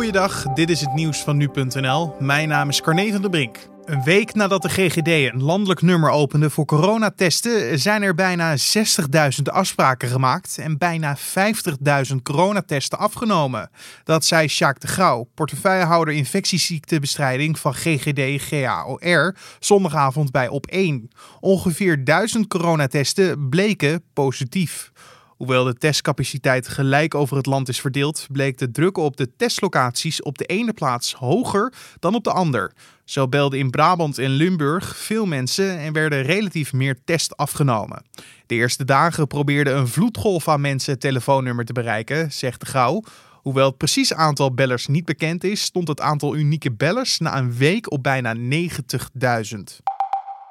Goeiedag, dit is het nieuws van nu.nl. Mijn naam is Carne van der Brink. Een week nadat de GGD een landelijk nummer opende voor coronatesten, zijn er bijna 60.000 afspraken gemaakt en bijna 50.000 coronatesten afgenomen. Dat zei Sjaak de Grauw, portefeuillehouder infectieziektebestrijding van GGD GAOR, zondagavond bij Op1. Ongeveer 1000 coronatesten bleken positief. Hoewel de testcapaciteit gelijk over het land is verdeeld, bleek de druk op de testlocaties op de ene plaats hoger dan op de ander. Zo belden in Brabant en Limburg veel mensen en werden relatief meer tests afgenomen. De eerste dagen probeerde een vloedgolf aan mensen het telefoonnummer te bereiken, zegt de Gauw. Hoewel het precies aantal bellers niet bekend is, stond het aantal unieke bellers na een week op bijna 90.000.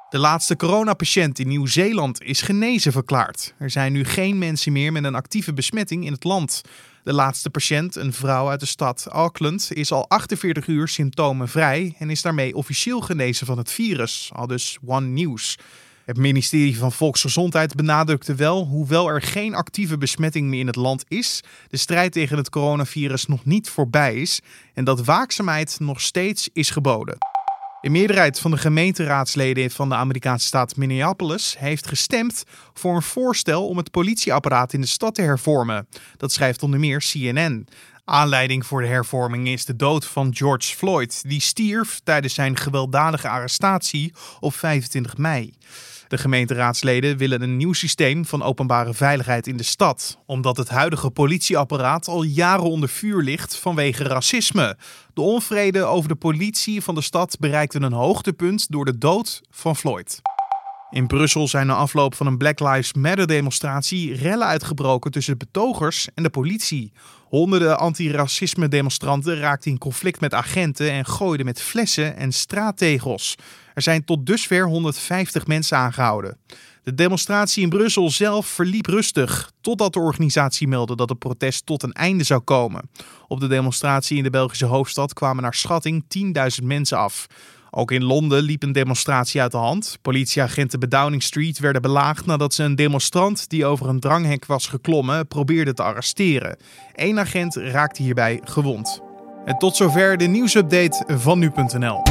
De laatste coronapatiënt in Nieuw-Zeeland is genezen verklaard. Er zijn nu geen mensen meer met een actieve besmetting in het land. De laatste patiënt, een vrouw uit de stad Auckland, is al 48 uur symptomenvrij en is daarmee officieel genezen van het virus, al dus One News. Het ministerie van Volksgezondheid benadrukte wel, hoewel er geen actieve besmetting meer in het land is, de strijd tegen het coronavirus nog niet voorbij is en dat waakzaamheid nog steeds is geboden. De meerderheid van de gemeenteraadsleden van de Amerikaanse staat Minneapolis heeft gestemd voor een voorstel om het politieapparaat in de stad te hervormen. Dat schrijft onder meer CNN. Aanleiding voor de hervorming is de dood van George Floyd, die stierf tijdens zijn gewelddadige arrestatie op 25 mei. De gemeenteraadsleden willen een nieuw systeem van openbare veiligheid in de stad, omdat het huidige politieapparaat al jaren onder vuur ligt vanwege racisme. De onvrede over de politie van de stad bereikte een hoogtepunt door de dood van Floyd. In Brussel zijn na afloop van een Black Lives Matter demonstratie rellen uitgebroken tussen betogers en de politie. Honderden antiracisme demonstranten raakten in conflict met agenten en gooiden met flessen en straattegels. Er zijn tot dusver 150 mensen aangehouden. De demonstratie in Brussel zelf verliep rustig, totdat de organisatie meldde dat het protest tot een einde zou komen. Op de demonstratie in de Belgische hoofdstad kwamen naar schatting 10.000 mensen af. Ook in Londen liep een demonstratie uit de hand. Politieagenten bij Downing Street werden belaagd nadat ze een demonstrant die over een dranghek was geklommen probeerden te arresteren. Eén agent raakte hierbij gewond. En tot zover de nieuwsupdate van nu.nl.